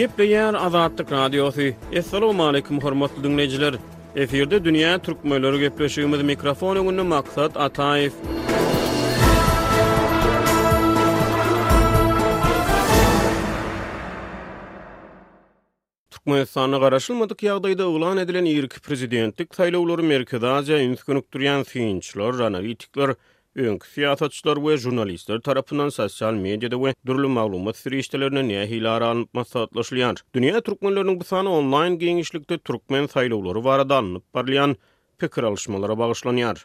Gepleýär Azatlyk Radiosy. Assalamualaikum hormatly dinleýjiler. Efirde dünýä türkmenleri gepleşigimiz mikrofon öňünde maksat Ataýew. Türkmenistanda garaşylmadyk ýagdaýda yglan edilen irki prezidentlik saýlawlary Merkezi Aziýa üns gönükdirýän synçylar, analitikler, öňki syýasatçylar we žurnalistler tarapyndan sosial mediada we dürli maglumat serişdelerinde nähili ara alnyp maslahatlaşylýar? Dünýä türkmenleriniň bu sany onlaýn giňişlikde türkmen saýlawlary barada alnyp barylýan pikir alyşmalara bagyşlanýar.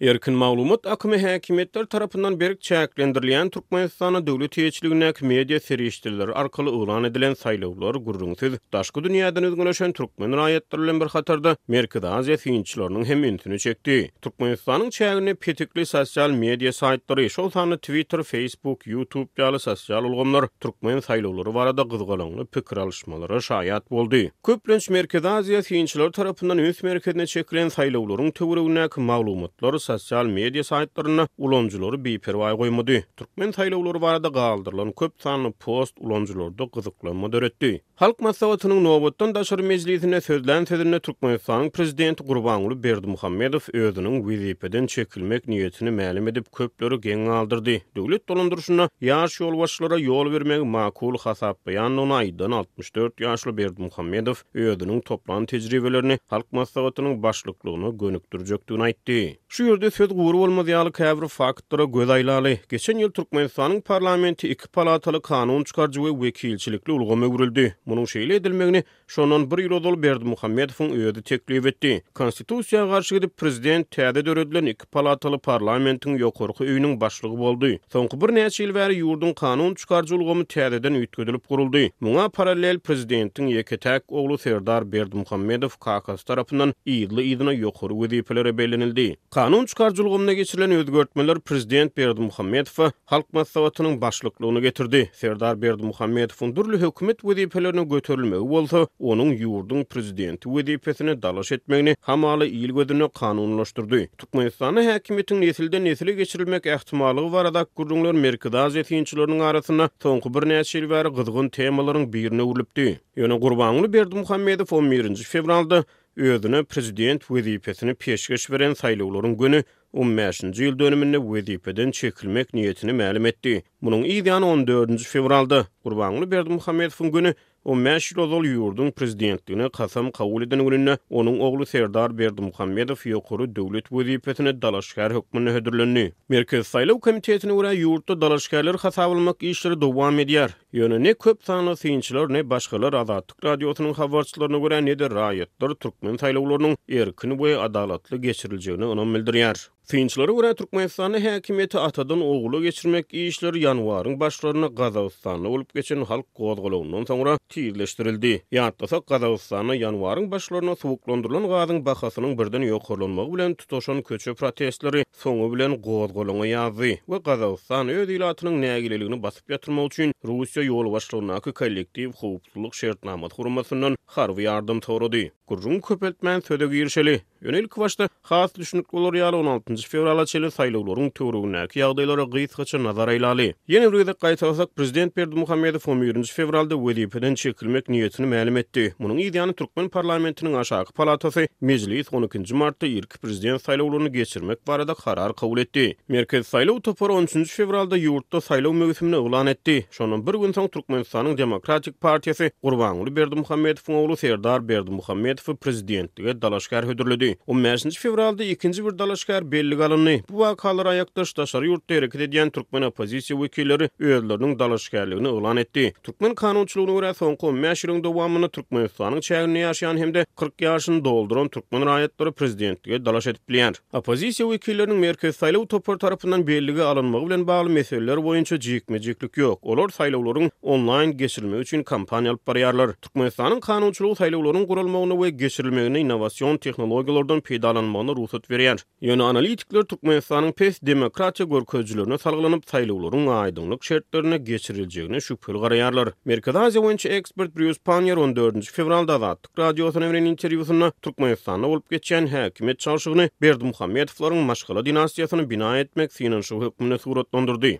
Erkin maglumat akymy häkimiýetler tarapyndan berk çäklendirilýän Türkmenistanda döwlet eýeçiligindäki media serişdeleri arkaly yglan edilen saýlawlar gürrüňsiz daşky dünýäden özgeleşen türkmen raýatlary bilen bir hatarda Merkezi Aziýa synçylarynyň hem ünsüni çekdi. Türkmenistanyň çäginde petikli sosial media saýtlary, şol sanda Twitter, Facebook, YouTube ýaly sosial ulgamlar türkmen saýlawlary barada gyzgalaňly pikir alyşmalara şaýat boldy. Köplenç Merkezi Aziýa synçylary tarapyndan üns merkezine çekilen saýlawlaryň töweregindäki maglumatlar sosial media saýtlarynda ulanyjylary biperwaý goýmady. Türkmen saýlawlary barada galdyrylan köp sanly post ulanyjylarda gyzyklanma döretdi. Halk Maslahatynyň nobatdan daşary mejlisinde sözlän sözünde Türkmenistanyň Prezidenti Gurbanguly Berdimuhamedow özüniň wezipeden çekilmek niýetini mälim edip köpleri geň galdyrdy, döwlet dolandyryşynda ýaş ýolbaşçylara ýol bermegi makul hasaplaýandygyny aýdan altmyş altmyş dört ýaşly Berdimuhamedow özüniň toplan tejribelerini Halk Maslahatynyň Başlyklygyna gönükdirjekdigini aýtdy. Şu ýerde söz gury bolmaz ýaly käbir faktlara göz aýlaly. Geçen ýyl Türkmenistanyň parlamenti iki palataly kanun çykaryjy we wekilçilikli ulgama öwrüldi. Munuň şeýle edilmegini şondan bir ýyl ozal Berdimuhamedowyň özi teklip etdi. Konstitusiýa garşy gidip, prezident täze döredilen iki Altmyş-iki palataly parlamentiň ýokarky öýüniň başlygy boldy. Soňky birnäçe ýyl bäri ýurduň kanun çykaryjy ulgamy täzeden üýtgedilip guruldy. Muňa parallel prezidentiň ýeke-täk ogly Serdar Berdimuhamedow kakasy tarapyndan yzly-yzyna ýokary wezipelere bellenildi. Kanun çykaryjy ulgamyna geçirilen özgertmeler prezident Berdimuhamedowa Halk Maslahatynyň başlyklygyny getirdi. Serdar Berdimuhamedowyň dürli hökümet wezipelerine göterilmegi bolsa, onuň ýurduň prezidenti wezipesine dalaş etmegini hamala il gözünde kanunylaşdyrdy. Türkmenistanda häkimiýetiň nesilden-nesile geçirilmek ähtimallygy baradak gürrüňler Merkezi Aziýa synçylarynyň arasynda soňky birnäçe ýyl bäri gyzgyn temalaryň birine öwrülipdi. Ýöne Gurbanguly Berdimuhamedow on birinji fewralda özüne prezident wezipesini peşgeş beren saýlawlaryň göni On bäşinji ýyl dönüminde wezipeden çekilmek niýetini mälim etdi. Munuň yz ýany on dördünji fewralda, Gurbanguly Berdimuhamedowyň güni, on bäş ýyl ozal ýurduň prezidentligine kasam kabul eden gününde onuň ogly Serdar Berdimuhamedow ýokary döwlet wezipesine dalaşgär hökmünde hödürlendi. Merkezi saýlaw komitetine görä, ýurtda dalaşgärleri hasabalanmak işleri dowam edýär. Ýöne ne köp sanly synçylar, ne başgalar Azatlyk Radiosynyň habarçylaryna görä, ne-de raýatlar türkmen saýlawlarynyň erkin we adalatly geçiriljegine ynam bildirýär. Synçylara görä, Türkmenistanda häkimiýeti atadan ogula geçirmek işleri ýanwaryň başlarynda Gazagystanda bolup geçen halk gozgalagyndan soňra tizleşdirildi. Ýatlasak, Gazagystanda ýanwaryň başlarynda suwuklandyrylan gazyň bahasynyň birden ýokarlanmagy bilen tutaşan köçe protestleri soňy bilen gozgalaňa ýazdy we Gazagystan öz ilatynyň nägileligini basyp ýatyrmak üçin Russiýa ýolbaşçylygyndaky kollektiw howpsuzlyk şertnamasy guramasyndan harby ýardam sorady. Gürrüňi köpeltmän söze girişeli. Ýöne ilkibaşda, has düşünikli bolar ýaly on altynjy fewrala çenli saýlawlaryň töweregindäki ýagdaýlara gysgaça nazar aýlaly. Ýene bir gezek gaýtalasak, prezident Berdimuhamedow on birinji fewralda wezipeden çekilmek niýetini mälim etdi. Munuň yzýany türkmen parlamentiniň aşaky palatasy Mejlis on ikinji martda irki Welaýat Prezident saýlawlaryny geçirmek barada karar kabul etdi. Merkezi saýlaw topary on üçünji fewralda ýurtda saýlaw möwsümini yglan etdi. Şondan bir gün soň Türkmenistanyň Demokratik partiýasy Gurbanguly Berdimuhamedowyň ogly Serdar Berdimuhamedowy prezidentlige dalaşgär hödürledi. On bäşinji fewralda ikinji bir dalaşgär bellige alyndy. Bu wakalara aýakdaş daşary ýurtda hereket edýän türkmen oppozisiýa wekilleri özleriniň dalaşgärligini yglan etdi. Türkmen kanunçylygyna görä, soňky on bäş ýylyň dowamynda Türkmenistanyň çäginde ýaşaýan hem-de kyrk ýaşyny dolduran türkmen raýatlary prezidentlige dalaş edip bilýär. Oppozisiýa wekilleriniň Merkezi saýlaw topary tarapyndan bellige alynmagy bilen bagly meseleler boýunça jikme-jiklik ýok. Olar saýlawlaryň onlaýn geçirilmegi üçin kampaniýa alyp barýarlar. Türkmenistanyň kanunçylygy saýlawlaryň guralmagyna we geçirilmegine innowasion tehnologiýalardan peýdalanmagyna rugsat berýär. Ýöne analitikler Türkmenistanyň pes demokratiýa görkezijilerine salgylanyp, saýlawlaryň aýdyňlyk şertlerinde geçiriljegine şübheli garaýarlar. Merkezi Aziýa boýunça ekspert Brýus Panniýer on dördünji fewralda Azatlyk Radiosyna beren interwýusynda Türkmenistanda bolup geçýän häkimiýet çalşygyny Berdimuhamedowlaryň maşgala dinastiýasyny bina etmek synanyşygy hökmünde suratlandyrdy.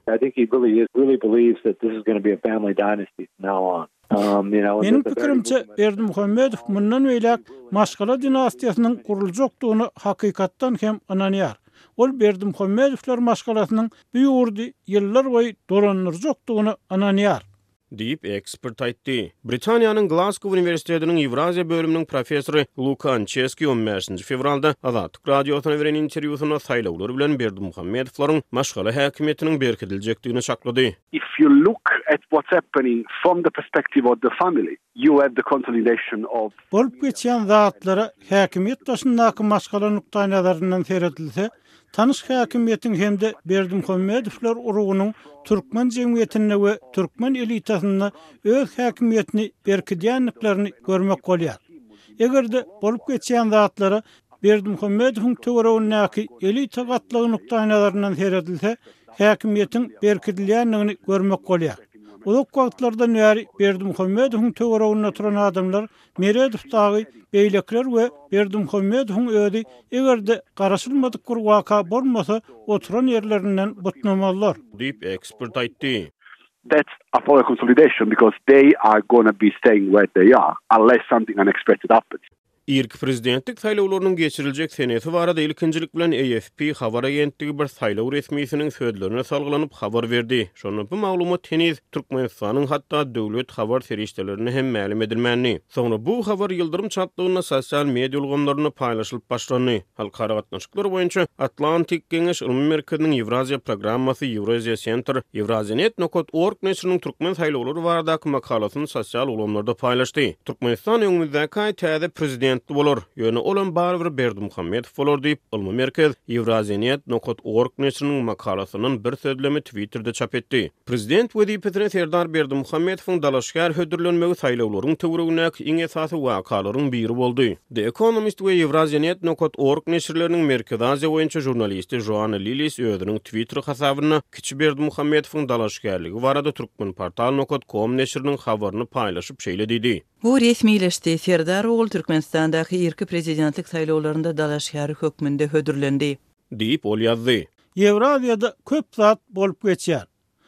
Meniň pikirimçe, Berdimuhamedow mundan beýläk maşgala dinastiýasynyň guruljakdygyna hakykatdan hem ynanýar. Ol Berdimuhamedowlar maşgalasynyň bu ýurdy ýyllarboýy dolandyrjakdygyna ynanýar. Diýip, ekspert aýtdy. Britaniýanyň Glasgow uniwersitetiniň Ýewraziýa bölüminiň professory Luka Ançeski on bäşinji fewralda Azatlyk Radiosyna beren interwýusynda saýlawlar bilen Berdimuhamedowlaryň maşgala häkimiýetiniň berkidiljekdigini çaklady. If you look at what's happening from the perspective of the family, you have the consolidation of. Bolup geçýän zatlara häkimiýet daşyndaky maşgala nukdaýnazaryndan seredilse, tanyş häkimiýetiň hem-de Berdimhummedowlar urugynyň türkmen jemgyýetinde we türkmen elitasynda öz häkimiýetini berkidýändiklerini görmek bolýar. Eger-de bolup geçýän zatlara Berdimuhamedowyň töweregindäki elita gatlagy nukdaýnazaryndan seredilse, häkimiýetiň berkidilýändigini görmek bolýar. Uzak wagtlardan bäri Berdimuhamedowyň töwereginde oturan adamlar Meredow dagy beýlekiler we Berdimuhamedowyň özi eger-de garaşylmadyk bir waka bolmasa oturan ýerlerinden butnamazlar. Diýip, ekspert aýtdy. That's a power consolidation because they are gonna be staying where they are unless something unexpected happens. Irki prezidentlik saýlawlarynyň geçiriljek senesi barada ilkinjilik bilen AFP habar agentligi bir saýlaw resmisiniň sözlerine salgylanyp habar berdi. Şonda bu maglumat heniz Türkmenistanyň hatda döwlet habar serişdelerinde hem mälim edilmändi. Soňra bu habar ýyldyrym çaltlygynda sosial media ulgamlarynda paýlaşylyp başlandy. Halkara gatnaşyklar boýunça Atlantik Geňeş ylmy merkeziniň Ýewraziýa programmasy Eurasia Center Eurazianet nokat org neşiriniň türkmen saýlawlary baradaky makalasyny sosial ulgamlarda paýlaşdy. Türkmenistan öňümizdäki aý täze prezidentli bolar, ýöne olam barybir Berdimuhamedow bolar diýip, ylmy merkez Eurazianet nokat org neşiriniň makalasyndan bir sözlemi Twitterde çap etdi. Prezident wezipesine Serdar Berdimuhamedowyň dalaşgär hödürlenmegi saýlawlaryň töweregindäki iň esasy wakalaryň biri boldy. The Economist we Ewrazianet nokat org neşirleriniň Merkezi Aziýa boýunça žurnalisti Joanna Lillis özüniň Twitter hasabynda kiçi Berdimuhamedowyň dalaşgärligi barada Turkmenportal nokat kom neşiriniň habaryny paýlaşyp şeýle diýdi. Bu resmileşdi. Serdar ogul Türkmenistandaky irki prezidentlik saýlawlarynda dalaşgäri hökmünde hödürlendi. Diýip, ol ýazdy. Ýewraziýada köp zat bolup geçýär.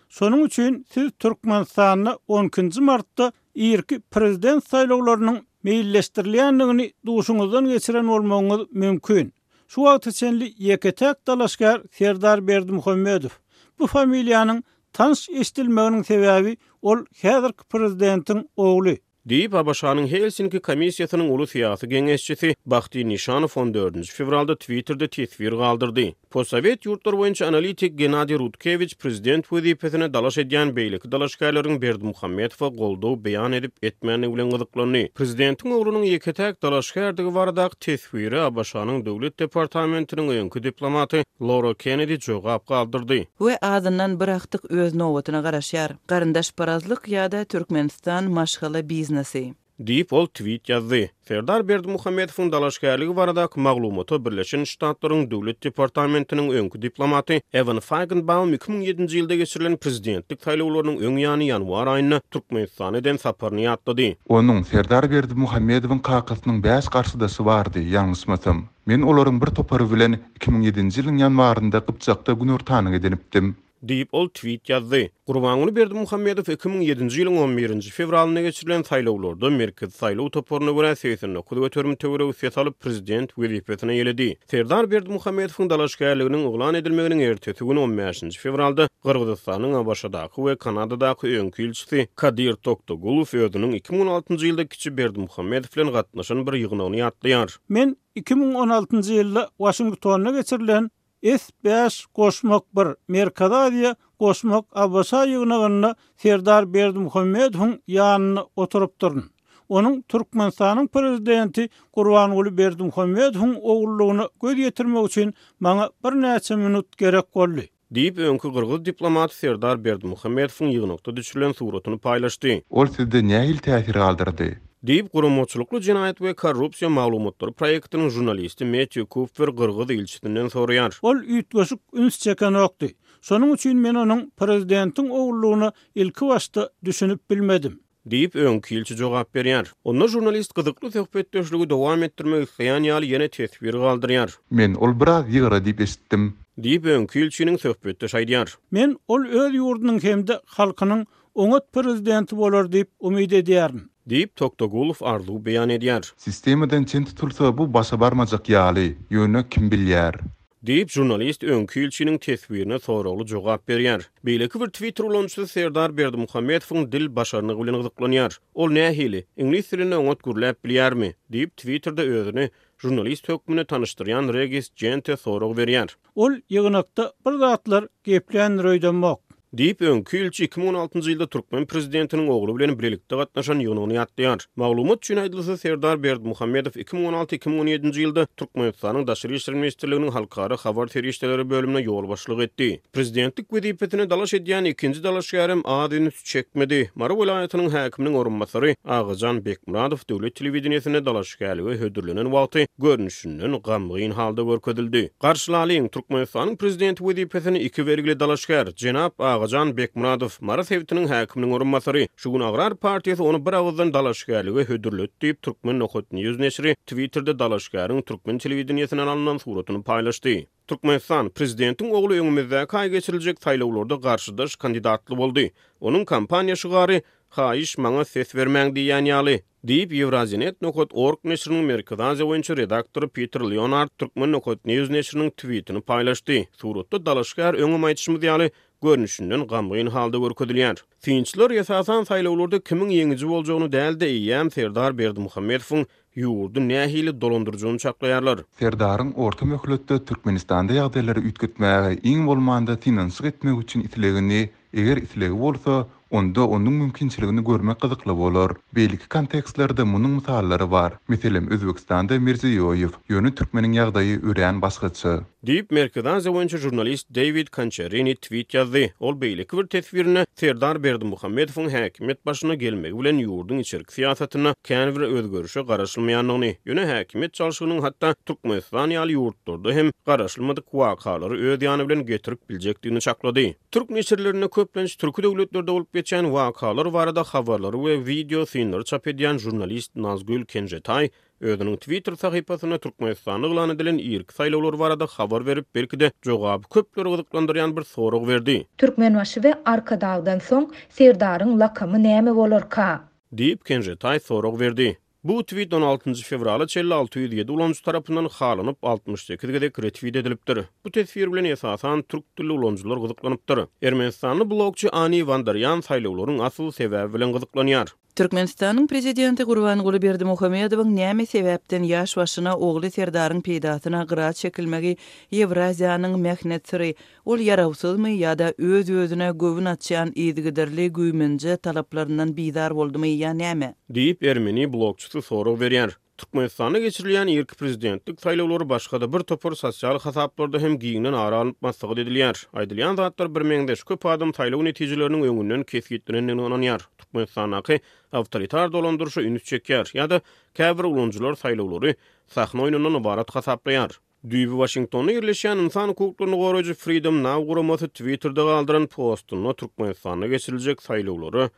Şonuň üçin siz Türkmenistanda on ikinji martda irki prezident saýlawlarynyň meýilleşdirilýändigini duşuňyzdan geçiren bolmagyňyz mümkin. Şu wagta çenli ýeke-täk dalaşgär Serdar Berdimuhamedow. Bu familiýanyň tanyş eşidilmeginiň sebäbi ol häzirki prezidentiň ogly. Diýip, ABŞ-nyň Helsinki komissiýasynyň uly syýasy geňeşçisi Bahti Nişanow on dördünji fewralda Twitterde teswir galdyrdy. Postsowet ýurtlary boýunça analitik Gennadiý Rutkewiç prezident wezipesine dalaş edýän beýleki dalaşgärleriň Berdimuhamedowa goldaw beýan edip-etmändigi bilen gyzyklandy. Prezidentiň oglunyň ýeke-täk dalaşgärdigi baradaky teswire ABŞ-nyň Döwlet departamentiniň öňki diplomaty Lora Kennedi jogap galdyrdy. We azyndan bir agtyk öz nobatyna garaşýar. Garyndaşparazlyk ýa-da Türkmenistan maşgala biznesi. Diýip, ol twit ýazdy. Serdar Berdimuhamedowyň dalaşgärligi baradaky maglumata Birleşen Ştatlaryň Döwlet departamentiniň öňki diplomaty Ewan Faýgenbaum iki müň ýedinji ýylda geçirilen prezidentlik saýlawlarynyň öň ýany ýanwar aýynda Türkmenistana eden saparyny ýatlady. Onuň, Serdar Berdimuhamedowyň kakasynyň bäş garşydaşy bardy, ýalňyşmasam. Men olaryň bir topary bilen iki müň ýedinji ýylyň ýanwarynda Gypjakda günortanlyk edinipdim. Diýip, ol twit ýazdy. Gurbanguly Berdimuhamedow iki müň ýedinji ýylyň on birinji fewralynda geçirilen saýlawlarda Merkezi saýlaw toparyna görä segsen dokuz göterim töweregi ses alyp, prezident wezipesine ýeledi. Serdar Berdimuhamedowyň dalaşgärliginiň yglan edilmeginiň ertesi gün on bäşinji fewralda Gyrgyzystanyň ABŞ-daky we Kanadadaky öňki ilçisi Kadir Toktogulow özüniň iki müň on altynjy ýylda kiçi Berdimuhamedow bilen gatnaşan bir ýygnagyny ýatlaýar. Men iki müň on altynjy ýylda Waşingtonda geçirilen S bäş, goşmak bir, Merkezi Aziýa, goşmak ABŞ-a ýygnagynda Serdar Berdimuhamedowyň ýanynda oturypdyryn. Onuň Türkmenistanyň Prezidenti Gurbanguly Berdimuhamedowyň ogullygyna göz ýetirmek üçin maňa birnäçe minut gerek boldy. Diýip, öňki gyrgyz diplomaty Serdar Berdimuhamedowyň ýygnakda düşürilen suratyny paýlaşdy. Ol sizde nähili täsir galdyrdy? Diýip, guramaçylykly jenaýat we korrupsiýa maglumatlary proýektiniň žurnalisti Mettýu Kupfer gyrgyz ilçisinden soraýar. Ol üýtgeşik üns çekenokdy. Şonuň üçin men onuň prezidentiň ogullygyna ilkibaşda düşünip bilmedim. Diýip, öňki ilçi jogap berýär. Onda žurnalist gyzykly söhbetdeşligi dowam etdirmek isleýän ýaly ýene teswir galdyrýar. Men ol biraz ýygra diýip eşitdim. Diýip, öňki ilçiniň söhbetdeşi aýdýar. Men ol öz ýurdunyň hem-de halkynyň Oňat prezidenti bolar diýip umyt edýärin. Diýip, Toktogulow arzuw beýan edýär. Sistemadan çen tutulsa, bu başa barmajak ýaly, ýöne kim bilýär. Diýip, žurnalist öňki ilçiniň teswirine soragly jogap berýär. Beýleki bir Twitter ulanyjysy Serdar Berdimuhamedowyň dil başarnygy bilen gyzyklanýar. Ol nähili, iňlis dilinde oňat gürläp bilýärmi? diýip, Twitterde özüni žurnalist hökmünde tanyşdyrýan Regis Jente sorag berýär. Ol ýygnakda bir zatlar gepländir öýdemok. Diýip, öňki ilçi iki müň on altynjy ýylda türkmen prezidentiniň ogly bilen bilelikde gatnaşan ýygnagyny ýatlaýar. Maglumat üçin aýdylsa, Serdar Berdimuhamedow iki müň on alty, iki müň on ýedinji ýylda Türkmenistanyň Daşary işler ministrliginiň Halkara habar serişdeleri bölümine ýolbaşçylyk etdi. Prezidentlik wezipesine dalaş edýän ikinji dalaşgärem az çekmedi. Mary welaýatynyň häkiminiň orunbasary Agajan Bekmyradow döwlet telewideniýesinde dalaşgärlige hödürlenen wagty görnüşinden gamgyn halda görkezildi. Garşylalyň, Türkmenistanyň Prezidenti wezipesini iki belgili dalaşgär, jenap Agajan Bekmyradow, Mary sebitiniň häkiminiň orunbasary, şu gün Agrar partiýasy ony bir agyzdan dalaşgärlige hödürledi diýip, Turkmennohotnews neşiri Twitterde dalaşgäriň türkmen telewideniýesinden alnan suratyny paýlaşdy. Türkmenistan, Prezidentiň ogly öňümizdäki aý geçiriljek saýlawlarda garşydaş kandidatly boldy. Onuň kampaniýa şygary Haýyş, maňa ses bermäň diýýän ýaly, diýip, Ýewraziýanet nokat org neşiriniň Merkezi Aziýa boýunça redaktory Piter Leonard Türkmen nokat news neşiriniň twitini paýlaşdy. Suratda dalaşgär öňem aýdyşymyz ýaly, görnüşinden gamgyn halda görkezilýär. Synçylar, esasan, saýlawlarda kimiň ýeňiji boljagyny däl-de, eýýäm Serdar Berdimuhamedowyň Ýurdy nähili dolandyryjyny çaklaýarlar? Serdaryň orta möhletde Türkmenistanda ýagdaýlary üýtgetmäge iň bolmanda synanyşyk etmek üçin islegini, eger islegi bolsa, onda onuň mümkinçiligini görmek gyzykly bolar. Beýleki kontekstlerde munuň mysallary bar. Meselem, Özbegistanda Mirziýoýew, ýöne türkmeniň ýagdaýy örän başgaça. Diýip, Merkezi Aziýa boýunça žurnalist Deýwid Kançerini twit ýazdy. Ol beýleki bir teswirinde Serdar Berdimuhamedowyň häkimiýet başyna gelmegi bilen ýurduň içerki syýasatynda känbir özgerişe garaşylmaýandygyny, ýöne häkimiýet çalşygynyň hatda Türkmenistan ýaly ýurtlarda hem garaşylmadyk wakalary öz ýany bilen getirip biljekdigini çaklady. Türk neşirlerinde köplenç türki döwletlerde bolup geçýän wakalar barada habarlary we wideo synlary çap edýän žurnalist Nazgül Kenžetaý özüniň Twitter sahypasynda Türkmenistanda yglan edilen irki saýlawlar barada habar berip, belki-de, jogaby köpleri gyzyklandyrýan bir sorag berdi. Türkmenbaşy we Arkadagdan soň Serdaryň lakamy näme bolarka? Diýip, Kenžetaý sorag berdi. Bu twit on altynjy fewrala çenli alty ýüz ýedi ulanyjy tarapyndan halanyp, altmyş sekiz gezek retwit edilipdir. Bu teswir bilen, esasan, türk dilli ulanyjylar gyzyklanypdyr. Ermenistanly blogçy Ani Wandarýan saýlawlaryň asyl sebäbi bilen gyzyklanýar. Türkmenistanyň Prezidenti Gurbanguly Berdimuhamedowyň näme sebäpden ýaş başyna ogly Serdaryň peýdasyna gyra çekilmegi Ýewraziýanyň mähnet syry, ol ýarawsyzmy ýa-da öz-özüne göwün açýan yzygiderli güýmenje talaplaryndan bizar boldumy ýa näme? Diýip, ermeni blogçysy sorag berýär. Türkmenistanda geçirilýän irki prezidentlik saýlawlary başga-da bir topar sosial hasaplarda hem giňden ara alnyp maslahat edilýär. Aýdylýan zatlar birmeňzeş, köp adam saýlaw netijeleriniň öňünden kesgitlenendigine ynanýar, Türkmenistandaky awtoritar dolandyryşa üns çekýär ýa-da käbir ulanyjylar saýlawlary sahna oýnundan ybarat hasaplaýar. Düýbi Waşingtonda ýerleşýän ynsan hukuklaryny goraýjy Freedom Now guramasy Twitterde galdyran postunda Türkmenistanda geçiriljek saýlawlara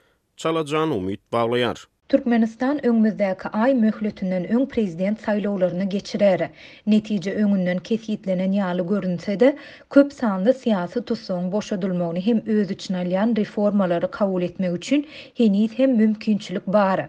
Çala jan umyt baglaýar. Türkmenistan öňümizdäki aý möhletinden öň prezident saýlawlaryny geçirer. Netije öňünden kesgitlenen ýaly görünse-de, köp sanly syýasy tussagyň boşadylmagyny hem öz içine alýan reformalary kabul etmek üçin heniz hem mümkinçilik bar.